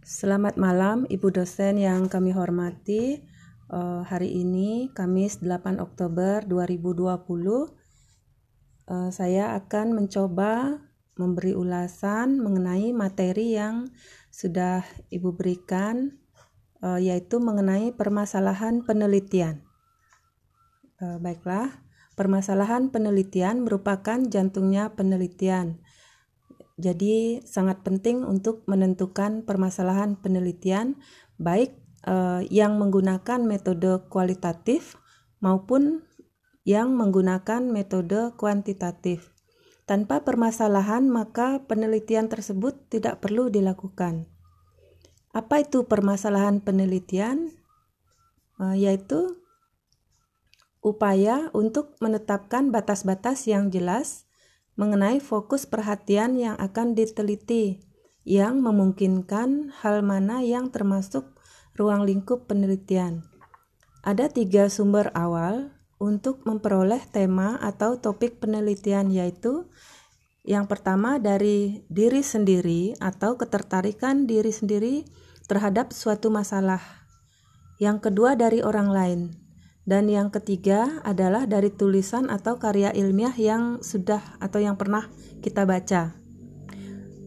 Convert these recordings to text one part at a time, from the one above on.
Selamat malam Ibu dosen yang kami hormati. Uh, hari ini Kamis 8 Oktober 2020 uh, saya akan mencoba memberi ulasan mengenai materi yang sudah Ibu berikan uh, yaitu mengenai permasalahan penelitian. Uh, baiklah, permasalahan penelitian merupakan jantungnya penelitian jadi sangat penting untuk menentukan permasalahan penelitian baik eh, yang menggunakan metode kualitatif maupun yang menggunakan metode kuantitatif. Tanpa permasalahan maka penelitian tersebut tidak perlu dilakukan. Apa itu permasalahan penelitian? Eh, yaitu upaya untuk menetapkan batas-batas yang jelas mengenai fokus perhatian yang akan diteliti, yang memungkinkan hal mana yang termasuk ruang lingkup penelitian. Ada tiga sumber awal untuk memperoleh tema atau topik penelitian, yaitu yang pertama dari diri sendiri atau ketertarikan diri sendiri terhadap suatu masalah. Yang kedua dari orang lain, dan yang ketiga adalah dari tulisan atau karya ilmiah yang sudah atau yang pernah kita baca.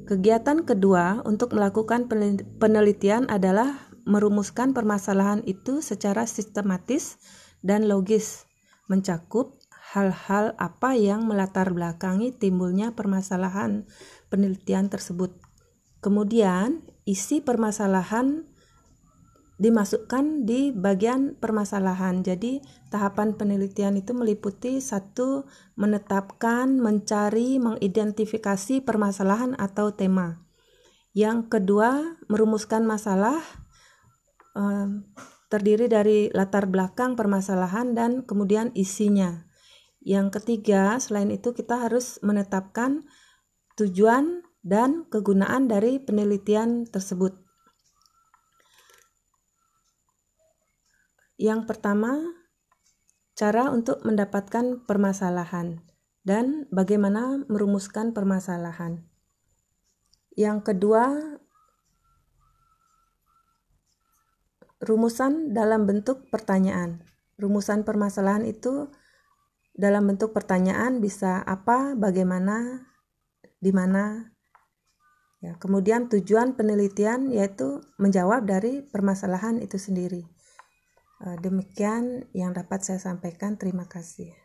Kegiatan kedua untuk melakukan penelitian adalah merumuskan permasalahan itu secara sistematis dan logis, mencakup hal-hal apa yang melatar belakangi timbulnya permasalahan penelitian tersebut. Kemudian, isi permasalahan dimasukkan di bagian permasalahan. Jadi, tahapan penelitian itu meliputi satu menetapkan, mencari, mengidentifikasi permasalahan atau tema. Yang kedua, merumuskan masalah eh, terdiri dari latar belakang permasalahan dan kemudian isinya. Yang ketiga, selain itu kita harus menetapkan tujuan dan kegunaan dari penelitian tersebut. Yang pertama, cara untuk mendapatkan permasalahan dan bagaimana merumuskan permasalahan. Yang kedua, rumusan dalam bentuk pertanyaan. Rumusan permasalahan itu dalam bentuk pertanyaan bisa apa, bagaimana, di mana. Ya, kemudian tujuan penelitian yaitu menjawab dari permasalahan itu sendiri. Eh, demikian yang dapat saya sampaikan. Terima kasih.